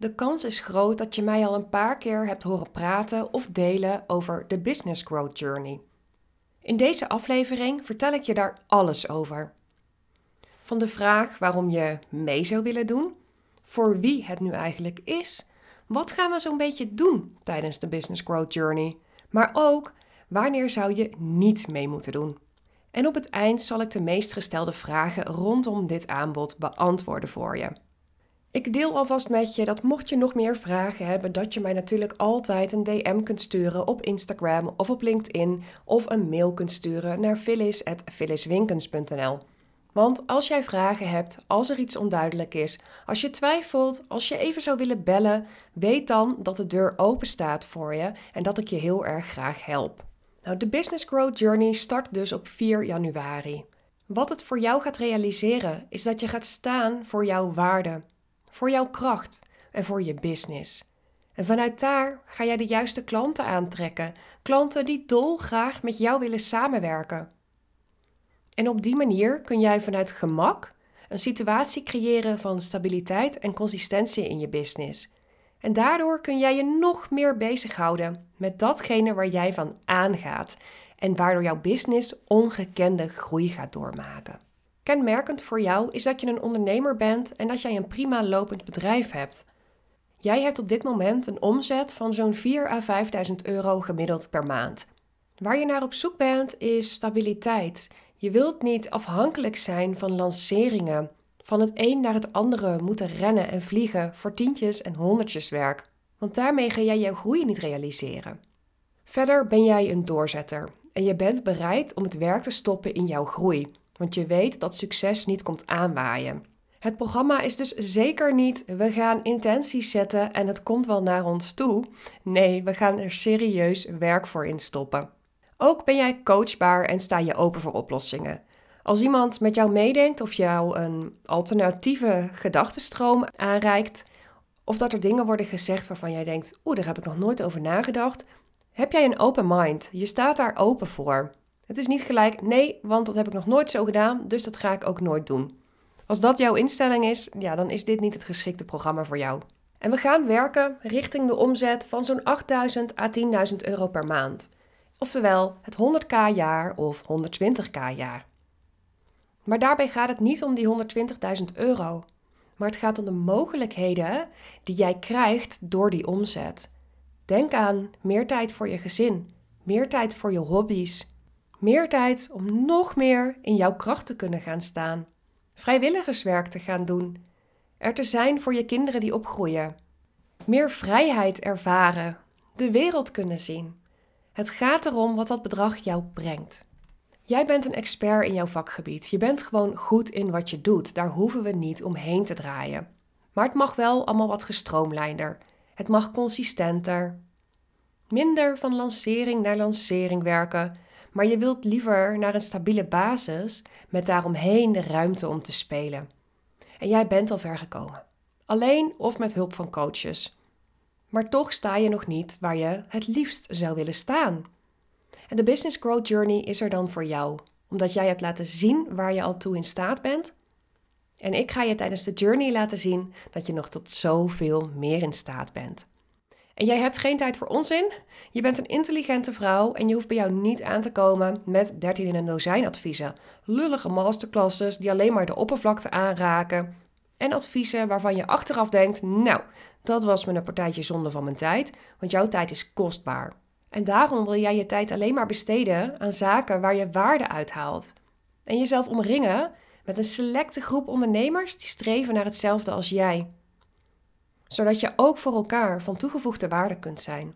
De kans is groot dat je mij al een paar keer hebt horen praten of delen over de Business Growth Journey. In deze aflevering vertel ik je daar alles over. Van de vraag waarom je mee zou willen doen, voor wie het nu eigenlijk is, wat gaan we zo'n beetje doen tijdens de Business Growth Journey, maar ook wanneer zou je niet mee moeten doen. En op het eind zal ik de meest gestelde vragen rondom dit aanbod beantwoorden voor je. Ik deel alvast met je dat mocht je nog meer vragen hebben, dat je mij natuurlijk altijd een DM kunt sturen op Instagram of op LinkedIn of een mail kunt sturen naar phyllis.phylliswinkens.nl. Want als jij vragen hebt, als er iets onduidelijk is, als je twijfelt, als je even zou willen bellen, weet dan dat de deur open staat voor je en dat ik je heel erg graag help. Nou, de Business Growth Journey start dus op 4 januari. Wat het voor jou gaat realiseren is dat je gaat staan voor jouw waarde, voor jouw kracht en voor je business. En vanuit daar ga jij de juiste klanten aantrekken, klanten die dolgraag met jou willen samenwerken. En op die manier kun jij vanuit gemak een situatie creëren van stabiliteit en consistentie in je business. En daardoor kun jij je nog meer bezighouden met datgene waar jij van aangaat en waardoor jouw business ongekende groei gaat doormaken. Kenmerkend voor jou is dat je een ondernemer bent en dat jij een prima lopend bedrijf hebt. Jij hebt op dit moment een omzet van zo'n 4 à 5.000 euro gemiddeld per maand. Waar je naar op zoek bent is stabiliteit. Je wilt niet afhankelijk zijn van lanceringen, van het een naar het andere moeten rennen en vliegen voor tientjes en honderdjes werk, want daarmee ga jij jouw groei niet realiseren. Verder ben jij een doorzetter en je bent bereid om het werk te stoppen in jouw groei, want je weet dat succes niet komt aanwaaien. Het programma is dus zeker niet we gaan intenties zetten en het komt wel naar ons toe. Nee, we gaan er serieus werk voor instoppen. Ook ben jij coachbaar en sta je open voor oplossingen. Als iemand met jou meedenkt of jou een alternatieve gedachtenstroom aanreikt, of dat er dingen worden gezegd waarvan jij denkt: oeh, daar heb ik nog nooit over nagedacht, heb jij een open mind. Je staat daar open voor. Het is niet gelijk nee, want dat heb ik nog nooit zo gedaan, dus dat ga ik ook nooit doen. Als dat jouw instelling is, ja, dan is dit niet het geschikte programma voor jou. En we gaan werken richting de omzet van zo'n 8000 à 10.000 euro per maand. Oftewel het 100k jaar of 120k jaar. Maar daarbij gaat het niet om die 120.000 euro. Maar het gaat om de mogelijkheden die jij krijgt door die omzet. Denk aan meer tijd voor je gezin, meer tijd voor je hobby's, meer tijd om nog meer in jouw kracht te kunnen gaan staan, vrijwilligerswerk te gaan doen, er te zijn voor je kinderen die opgroeien, meer vrijheid ervaren, de wereld kunnen zien. Het gaat erom wat dat bedrag jou brengt. Jij bent een expert in jouw vakgebied. Je bent gewoon goed in wat je doet. Daar hoeven we niet omheen te draaien. Maar het mag wel allemaal wat gestroomlijnder. Het mag consistenter. Minder van lancering naar lancering werken. Maar je wilt liever naar een stabiele basis met daaromheen de ruimte om te spelen. En jij bent al ver gekomen. Alleen of met hulp van coaches. Maar toch sta je nog niet waar je het liefst zou willen staan. En de Business Growth Journey is er dan voor jou, omdat jij hebt laten zien waar je al toe in staat bent. En ik ga je tijdens de journey laten zien dat je nog tot zoveel meer in staat bent. En jij hebt geen tijd voor onzin. Je bent een intelligente vrouw en je hoeft bij jou niet aan te komen met 13 in een dozijn adviezen. Lullige masterclasses die alleen maar de oppervlakte aanraken. En adviezen waarvan je achteraf denkt: Nou, dat was me een partijtje zonde van mijn tijd, want jouw tijd is kostbaar. En daarom wil jij je tijd alleen maar besteden aan zaken waar je waarde uithaalt. En jezelf omringen met een selecte groep ondernemers die streven naar hetzelfde als jij. Zodat je ook voor elkaar van toegevoegde waarde kunt zijn.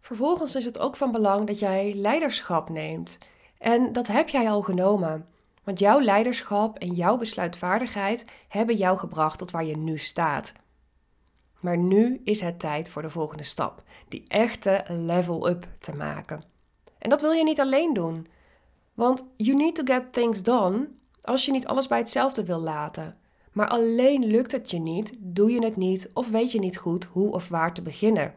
Vervolgens is het ook van belang dat jij leiderschap neemt. En dat heb jij al genomen. Want jouw leiderschap en jouw besluitvaardigheid hebben jou gebracht tot waar je nu staat. Maar nu is het tijd voor de volgende stap, die echte level up te maken. En dat wil je niet alleen doen. Want you need to get things done als je niet alles bij hetzelfde wil laten. Maar alleen lukt het je niet, doe je het niet of weet je niet goed hoe of waar te beginnen.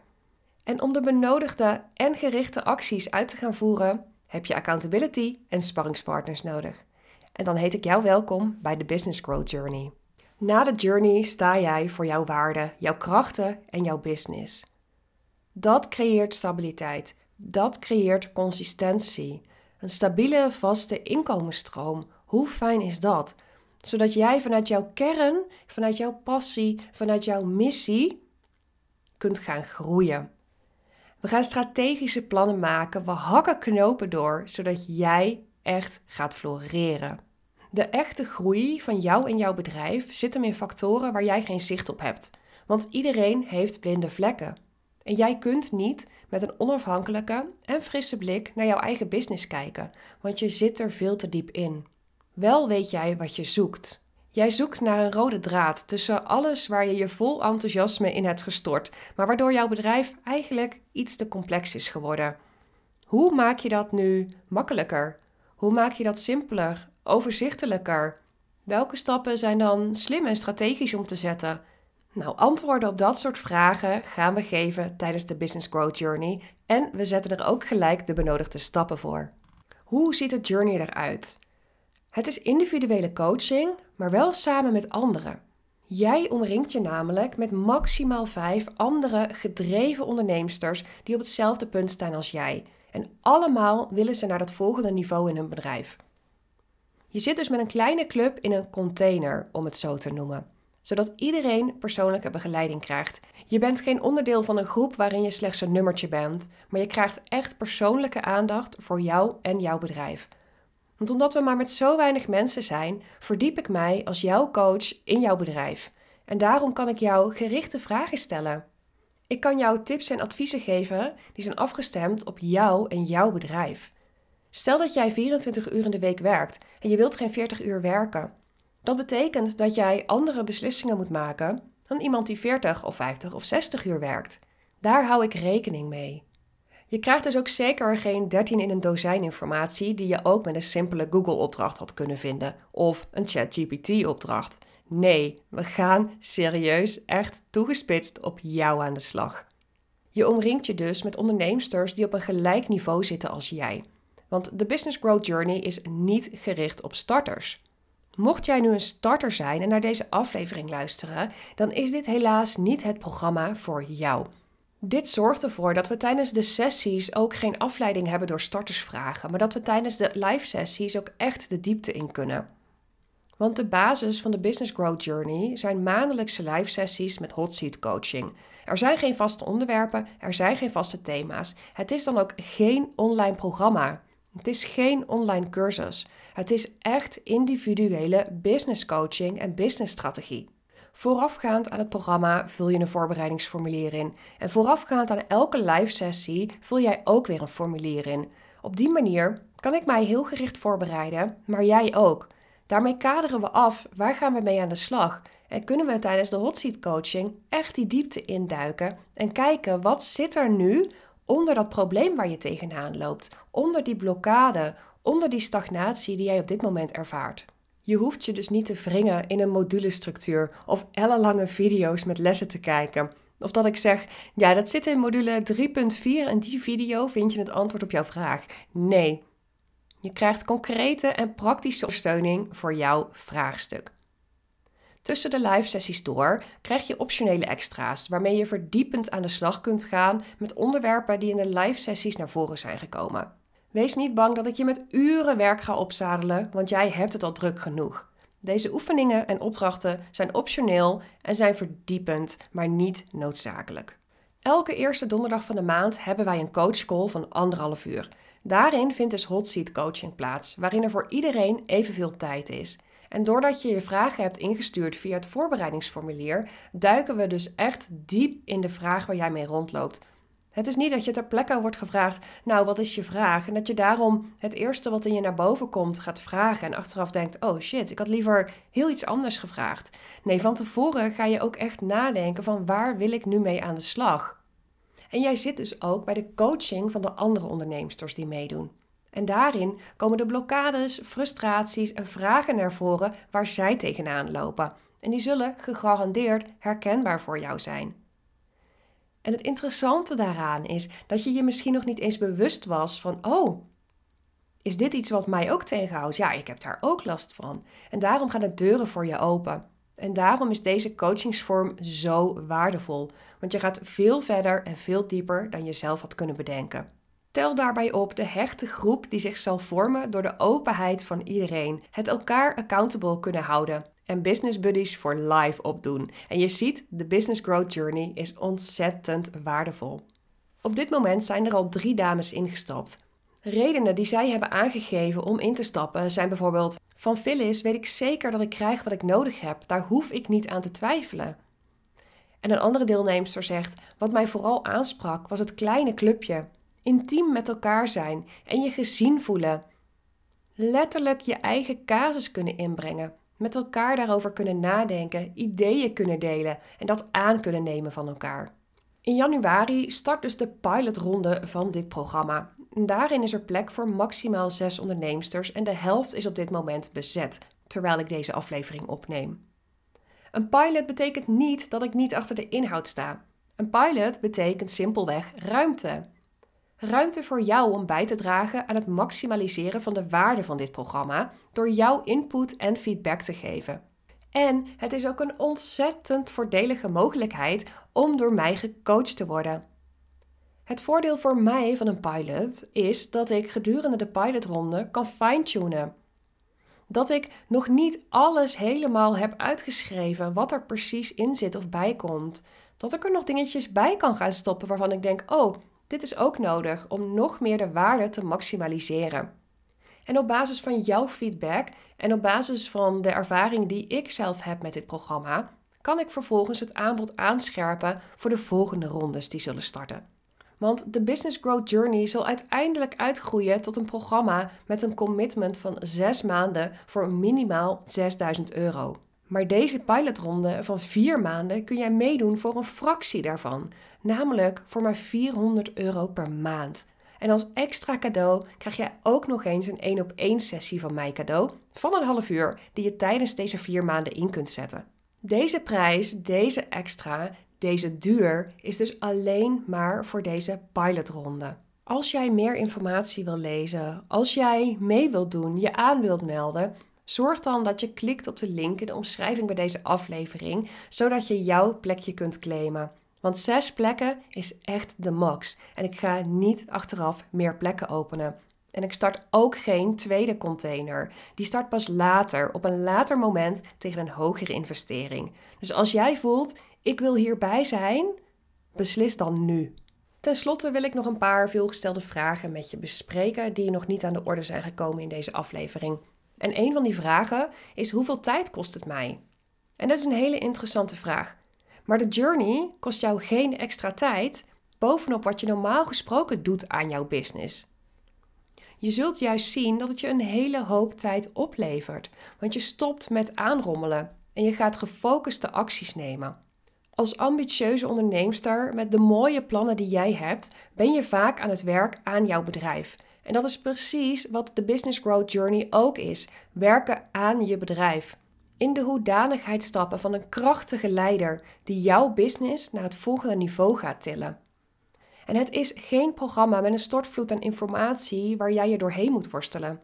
En om de benodigde en gerichte acties uit te gaan voeren, heb je accountability en sparringspartners nodig. En dan heet ik jou welkom bij de Business Growth Journey. Na de journey sta jij voor jouw waarden, jouw krachten en jouw business. Dat creëert stabiliteit. Dat creëert consistentie. Een stabiele, vaste inkomensstroom. Hoe fijn is dat? Zodat jij vanuit jouw kern, vanuit jouw passie, vanuit jouw missie kunt gaan groeien. We gaan strategische plannen maken. We hakken knopen door, zodat jij echt gaat floreren. De echte groei van jou en jouw bedrijf zit hem in factoren waar jij geen zicht op hebt. Want iedereen heeft blinde vlekken. En jij kunt niet met een onafhankelijke en frisse blik naar jouw eigen business kijken, want je zit er veel te diep in. Wel weet jij wat je zoekt. Jij zoekt naar een rode draad tussen alles waar je je vol enthousiasme in hebt gestort, maar waardoor jouw bedrijf eigenlijk iets te complex is geworden. Hoe maak je dat nu makkelijker? Hoe maak je dat simpeler, overzichtelijker? Welke stappen zijn dan slim en strategisch om te zetten? Nou, antwoorden op dat soort vragen gaan we geven tijdens de Business Growth Journey en we zetten er ook gelijk de benodigde stappen voor. Hoe ziet het journey eruit? Het is individuele coaching, maar wel samen met anderen. Jij omringt je namelijk met maximaal vijf andere gedreven onderneemsters die op hetzelfde punt staan als jij. En allemaal willen ze naar dat volgende niveau in hun bedrijf. Je zit dus met een kleine club in een container, om het zo te noemen zodat iedereen persoonlijke begeleiding krijgt. Je bent geen onderdeel van een groep waarin je slechts een nummertje bent, maar je krijgt echt persoonlijke aandacht voor jou en jouw bedrijf. Want omdat we maar met zo weinig mensen zijn, verdiep ik mij als jouw coach in jouw bedrijf. En daarom kan ik jou gerichte vragen stellen. Ik kan jou tips en adviezen geven die zijn afgestemd op jou en jouw bedrijf. Stel dat jij 24 uur in de week werkt en je wilt geen 40 uur werken. Dat betekent dat jij andere beslissingen moet maken dan iemand die 40 of 50 of 60 uur werkt. Daar hou ik rekening mee. Je krijgt dus ook zeker geen 13 in een dozijn informatie die je ook met een simpele Google-opdracht had kunnen vinden of een ChatGPT-opdracht. Nee, we gaan serieus echt toegespitst op jou aan de slag. Je omringt je dus met onderneemsters die op een gelijk niveau zitten als jij. Want de Business Growth Journey is niet gericht op starters. Mocht jij nu een starter zijn en naar deze aflevering luisteren, dan is dit helaas niet het programma voor jou. Dit zorgt ervoor dat we tijdens de sessies ook geen afleiding hebben door startersvragen, maar dat we tijdens de live sessies ook echt de diepte in kunnen. Want de basis van de Business Growth Journey zijn maandelijkse live sessies met hot seat coaching. Er zijn geen vaste onderwerpen, er zijn geen vaste thema's. Het is dan ook geen online programma. Het is geen online cursus. Het is echt individuele business coaching en business strategie. Voorafgaand aan het programma vul je een voorbereidingsformulier in. En voorafgaand aan elke live sessie vul jij ook weer een formulier in. Op die manier kan ik mij heel gericht voorbereiden, maar jij ook. Daarmee kaderen we af waar gaan we mee aan de slag en kunnen we tijdens de hot seat coaching echt die diepte induiken en kijken wat zit er nu onder dat probleem waar je tegenaan loopt, onder die blokkade, onder die stagnatie die jij op dit moment ervaart. Je hoeft je dus niet te wringen in een modulestructuur of ellenlange video's met lessen te kijken. Of dat ik zeg, ja, dat zit in module 3.4 en die video vind je het antwoord op jouw vraag. Nee. Je krijgt concrete en praktische ondersteuning voor jouw vraagstuk. Tussen de live sessies door krijg je optionele extra's waarmee je verdiepend aan de slag kunt gaan met onderwerpen die in de live sessies naar voren zijn gekomen. Wees niet bang dat ik je met uren werk ga opzadelen, want jij hebt het al druk genoeg. Deze oefeningen en opdrachten zijn optioneel en zijn verdiepend, maar niet noodzakelijk. Elke eerste donderdag van de maand hebben wij een coachcall van anderhalf uur. Daarin vindt dus hot seat coaching plaats, waarin er voor iedereen evenveel tijd is. En doordat je je vragen hebt ingestuurd via het voorbereidingsformulier, duiken we dus echt diep in de vraag waar jij mee rondloopt. Het is niet dat je ter plekke wordt gevraagd, nou wat is je vraag? En dat je daarom het eerste wat in je naar boven komt gaat vragen en achteraf denkt, oh shit, ik had liever heel iets anders gevraagd. Nee, van tevoren ga je ook echt nadenken van waar wil ik nu mee aan de slag? En jij zit dus ook bij de coaching van de andere onderneemsters die meedoen. En daarin komen de blokkades, frustraties en vragen naar voren waar zij tegenaan lopen. En die zullen gegarandeerd herkenbaar voor jou zijn. En het interessante daaraan is dat je je misschien nog niet eens bewust was van: oh, is dit iets wat mij ook tegenhoudt? Ja, ik heb daar ook last van. En daarom gaan de deuren voor je open. En daarom is deze coachingsvorm zo waardevol, want je gaat veel verder en veel dieper dan je zelf had kunnen bedenken. Tel daarbij op de hechte groep die zich zal vormen door de openheid van iedereen, het elkaar accountable kunnen houden en business buddies voor life opdoen. En je ziet, de Business Growth Journey is ontzettend waardevol. Op dit moment zijn er al drie dames ingestapt. Redenen die zij hebben aangegeven om in te stappen zijn bijvoorbeeld: van Phyllis weet ik zeker dat ik krijg wat ik nodig heb, daar hoef ik niet aan te twijfelen. En een andere deelnemster zegt: Wat mij vooral aansprak was het kleine clubje. Intiem met elkaar zijn en je gezien voelen. Letterlijk je eigen casus kunnen inbrengen, met elkaar daarover kunnen nadenken, ideeën kunnen delen en dat aan kunnen nemen van elkaar. In januari start dus de pilotronde van dit programma. Daarin is er plek voor maximaal zes onderneemsters en de helft is op dit moment bezet, terwijl ik deze aflevering opneem. Een pilot betekent niet dat ik niet achter de inhoud sta. Een pilot betekent simpelweg ruimte. Ruimte voor jou om bij te dragen aan het maximaliseren van de waarde van dit programma door jouw input en feedback te geven. En het is ook een ontzettend voordelige mogelijkheid om door mij gecoacht te worden. Het voordeel voor mij van een pilot is dat ik gedurende de pilotronde kan fine-tunen. Dat ik nog niet alles helemaal heb uitgeschreven wat er precies in zit of bij komt. Dat ik er nog dingetjes bij kan gaan stoppen waarvan ik denk: oh, dit is ook nodig om nog meer de waarde te maximaliseren. En op basis van jouw feedback en op basis van de ervaring die ik zelf heb met dit programma, kan ik vervolgens het aanbod aanscherpen voor de volgende rondes die zullen starten. Want de Business Growth Journey zal uiteindelijk uitgroeien tot een programma met een commitment van 6 maanden voor minimaal 6000 euro. Maar deze pilotronde van 4 maanden kun jij meedoen voor een fractie daarvan, namelijk voor maar 400 euro per maand. En als extra cadeau krijg jij ook nog eens een 1 op 1 sessie van mij cadeau van een half uur die je tijdens deze 4 maanden in kunt zetten. Deze prijs, deze extra, deze duur is dus alleen maar voor deze pilotronde. Als jij meer informatie wil lezen, als jij mee wilt doen, je aan wilt melden, zorg dan dat je klikt op de link in de omschrijving bij deze aflevering, zodat je jouw plekje kunt claimen. Want zes plekken is echt de max. En ik ga niet achteraf meer plekken openen. En ik start ook geen tweede container. Die start pas later, op een later moment tegen een hogere investering. Dus als jij voelt, ik wil hierbij zijn, beslis dan nu. Ten slotte wil ik nog een paar veelgestelde vragen met je bespreken die nog niet aan de orde zijn gekomen in deze aflevering. En een van die vragen is hoeveel tijd kost het mij? En dat is een hele interessante vraag. Maar de journey kost jou geen extra tijd bovenop wat je normaal gesproken doet aan jouw business. Je zult juist zien dat het je een hele hoop tijd oplevert, want je stopt met aanrommelen en je gaat gefocuste acties nemen. Als ambitieuze onderneemster met de mooie plannen die jij hebt, ben je vaak aan het werk aan jouw bedrijf. En dat is precies wat de Business Growth Journey ook is: werken aan je bedrijf. In de hoedanigheid stappen van een krachtige leider die jouw business naar het volgende niveau gaat tillen. En het is geen programma met een stortvloed aan informatie waar jij je doorheen moet worstelen.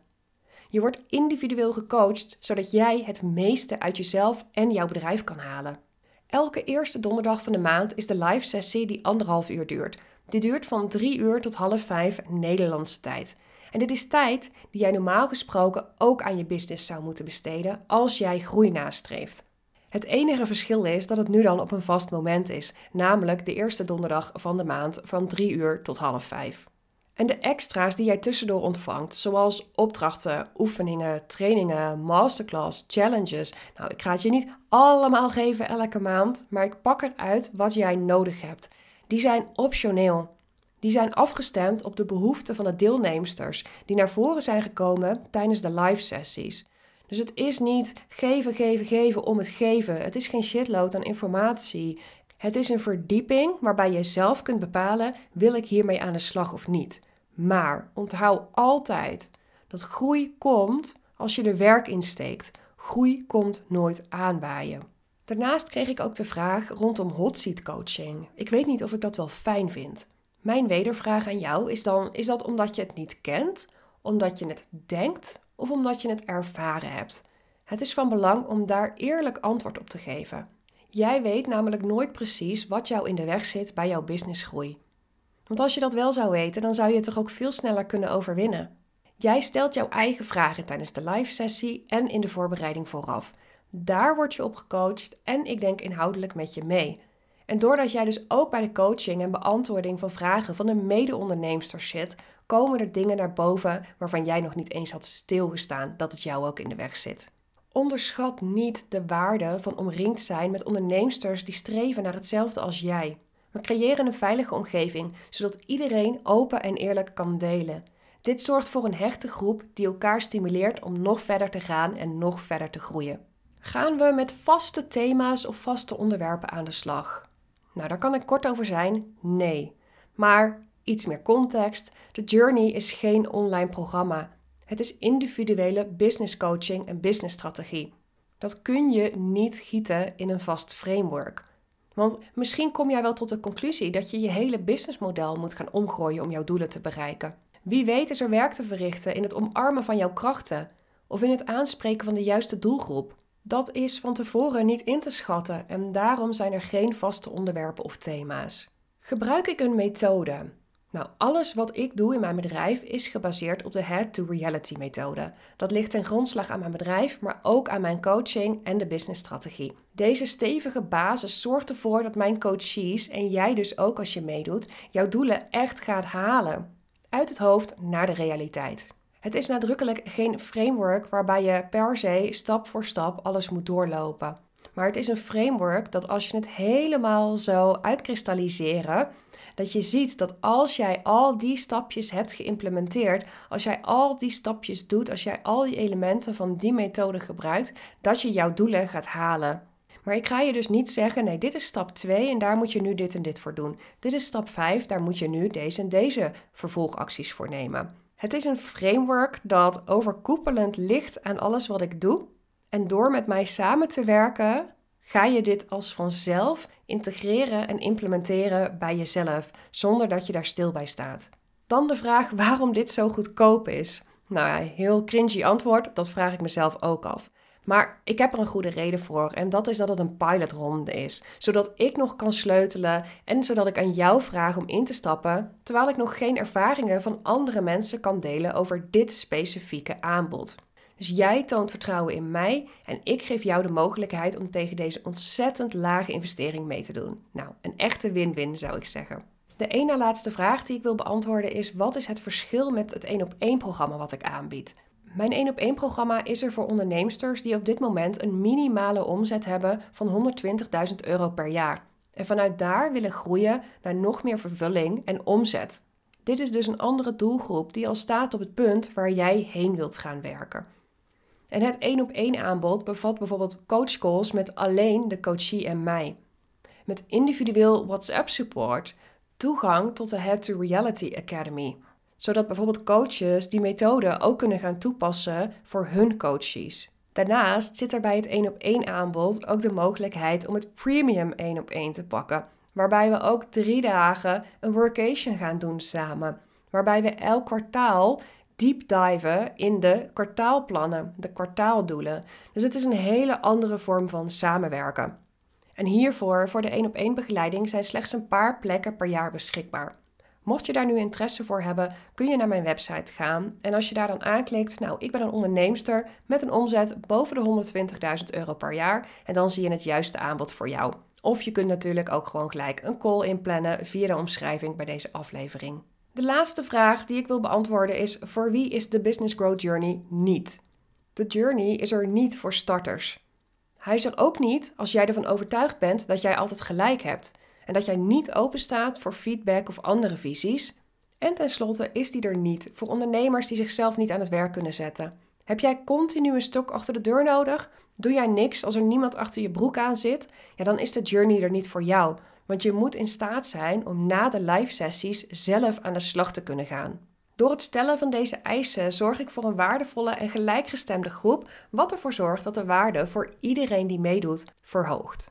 Je wordt individueel gecoacht zodat jij het meeste uit jezelf en jouw bedrijf kan halen. Elke eerste donderdag van de maand is de live sessie die anderhalf uur duurt. Die duurt van drie uur tot half vijf Nederlandse tijd. En dit is tijd die jij normaal gesproken ook aan je business zou moeten besteden als jij groei nastreeft. Het enige verschil is dat het nu dan op een vast moment is, namelijk de eerste donderdag van de maand van 3 uur tot half 5. En de extra's die jij tussendoor ontvangt, zoals opdrachten, oefeningen, trainingen, masterclass, challenges. Nou, ik ga het je niet allemaal geven elke maand, maar ik pak eruit wat jij nodig hebt. Die zijn optioneel. Die zijn afgestemd op de behoeften van de deelnemsters die naar voren zijn gekomen tijdens de live sessies. Dus het is niet geven, geven, geven om het geven. Het is geen shitload aan informatie. Het is een verdieping waarbij je zelf kunt bepalen: wil ik hiermee aan de slag of niet? Maar onthoud altijd dat groei komt als je er werk in steekt. Groei komt nooit aanwaaien. Daarnaast kreeg ik ook de vraag rondom hot seat coaching. Ik weet niet of ik dat wel fijn vind. Mijn wedervraag aan jou is dan: is dat omdat je het niet kent, omdat je het denkt of omdat je het ervaren hebt? Het is van belang om daar eerlijk antwoord op te geven. Jij weet namelijk nooit precies wat jou in de weg zit bij jouw businessgroei. Want als je dat wel zou weten, dan zou je het toch ook veel sneller kunnen overwinnen. Jij stelt jouw eigen vragen tijdens de live sessie en in de voorbereiding vooraf. Daar word je op gecoacht en ik denk inhoudelijk met je mee. En doordat jij dus ook bij de coaching en beantwoording van vragen van de mede-onderneemsters zit, komen er dingen naar boven waarvan jij nog niet eens had stilgestaan dat het jou ook in de weg zit. Onderschat niet de waarde van omringd zijn met onderneemsters die streven naar hetzelfde als jij. We creëren een veilige omgeving zodat iedereen open en eerlijk kan delen. Dit zorgt voor een hechte groep die elkaar stimuleert om nog verder te gaan en nog verder te groeien. Gaan we met vaste thema's of vaste onderwerpen aan de slag? Nou, daar kan ik kort over zijn. Nee. Maar iets meer context. De Journey is geen online programma. Het is individuele business coaching en business strategie. Dat kun je niet gieten in een vast framework. Want misschien kom jij wel tot de conclusie dat je je hele businessmodel moet gaan omgooien om jouw doelen te bereiken. Wie weet is er werk te verrichten in het omarmen van jouw krachten of in het aanspreken van de juiste doelgroep. Dat is van tevoren niet in te schatten en daarom zijn er geen vaste onderwerpen of thema's. Gebruik ik een methode? Nou, alles wat ik doe in mijn bedrijf is gebaseerd op de Head-to-Reality methode. Dat ligt ten grondslag aan mijn bedrijf, maar ook aan mijn coaching en de businessstrategie. Deze stevige basis zorgt ervoor dat mijn coaches en jij dus ook als je meedoet, jouw doelen echt gaat halen. Uit het hoofd naar de realiteit. Het is nadrukkelijk geen framework waarbij je per se stap voor stap alles moet doorlopen. Maar het is een framework dat als je het helemaal zo uitkristalliseren, dat je ziet dat als jij al die stapjes hebt geïmplementeerd, als jij al die stapjes doet, als jij al die elementen van die methode gebruikt, dat je jouw doelen gaat halen. Maar ik ga je dus niet zeggen, nee, dit is stap 2 en daar moet je nu dit en dit voor doen. Dit is stap 5, daar moet je nu deze en deze vervolgacties voor nemen. Het is een framework dat overkoepelend ligt aan alles wat ik doe. En door met mij samen te werken, ga je dit als vanzelf integreren en implementeren bij jezelf, zonder dat je daar stil bij staat. Dan de vraag waarom dit zo goedkoop is. Nou ja, heel cringy antwoord, dat vraag ik mezelf ook af. Maar ik heb er een goede reden voor en dat is dat het een pilotronde is, zodat ik nog kan sleutelen en zodat ik aan jou vraag om in te stappen, terwijl ik nog geen ervaringen van andere mensen kan delen over dit specifieke aanbod. Dus jij toont vertrouwen in mij en ik geef jou de mogelijkheid om tegen deze ontzettend lage investering mee te doen. Nou, een echte win-win zou ik zeggen. De ene na laatste vraag die ik wil beantwoorden is: wat is het verschil met het 1 op 1 programma wat ik aanbied? Mijn 1 op 1 programma is er voor onderneemsters die op dit moment een minimale omzet hebben van 120.000 euro per jaar. En vanuit daar willen groeien naar nog meer vervulling en omzet. Dit is dus een andere doelgroep die al staat op het punt waar jij heen wilt gaan werken. En het 1 op 1 aanbod bevat bijvoorbeeld coachcalls met alleen de coachie en mij. Met individueel WhatsApp support, toegang tot de Head to Reality Academy zodat bijvoorbeeld coaches die methode ook kunnen gaan toepassen voor hun coaches. Daarnaast zit er bij het 1 op 1 aanbod ook de mogelijkheid om het premium 1 op 1 te pakken, waarbij we ook drie dagen een workation gaan doen samen, waarbij we elk kwartaal deep diven in de kwartaalplannen, de kwartaaldoelen. Dus het is een hele andere vorm van samenwerken. En hiervoor, voor de 1 op 1 begeleiding, zijn slechts een paar plekken per jaar beschikbaar. Mocht je daar nu interesse voor hebben, kun je naar mijn website gaan. En als je daar dan aanklikt, nou, ik ben een onderneemster met een omzet boven de 120.000 euro per jaar. En dan zie je het juiste aanbod voor jou. Of je kunt natuurlijk ook gewoon gelijk een call inplannen via de omschrijving bij deze aflevering. De laatste vraag die ik wil beantwoorden is: voor wie is de Business Growth Journey niet? De journey is er niet voor starters. Hij is er ook niet als jij ervan overtuigd bent dat jij altijd gelijk hebt en dat jij niet open staat voor feedback of andere visies. En tenslotte is die er niet voor ondernemers die zichzelf niet aan het werk kunnen zetten. Heb jij continu een stok achter de deur nodig? Doe jij niks als er niemand achter je broek aan zit? Ja, dan is de journey er niet voor jou. Want je moet in staat zijn om na de live sessies zelf aan de slag te kunnen gaan. Door het stellen van deze eisen zorg ik voor een waardevolle en gelijkgestemde groep, wat ervoor zorgt dat de waarde voor iedereen die meedoet verhoogt.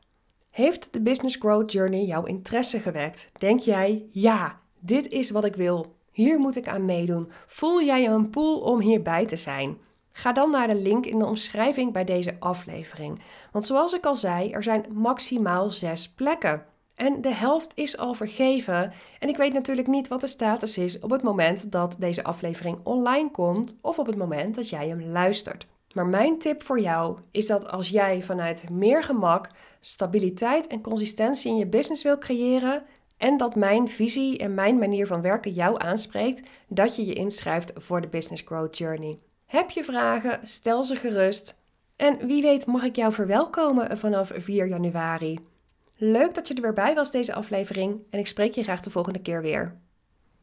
Heeft de Business Growth Journey jouw interesse gewekt? Denk jij, ja, dit is wat ik wil. Hier moet ik aan meedoen. Voel jij een pool om hierbij te zijn? Ga dan naar de link in de omschrijving bij deze aflevering. Want zoals ik al zei, er zijn maximaal zes plekken. En de helft is al vergeven. En ik weet natuurlijk niet wat de status is op het moment dat deze aflevering online komt of op het moment dat jij hem luistert. Maar mijn tip voor jou is dat als jij vanuit meer gemak, stabiliteit en consistentie in je business wil creëren en dat mijn visie en mijn manier van werken jou aanspreekt, dat je je inschrijft voor de Business Growth Journey. Heb je vragen? Stel ze gerust. En wie weet mag ik jou verwelkomen vanaf 4 januari. Leuk dat je er weer bij was deze aflevering en ik spreek je graag de volgende keer weer.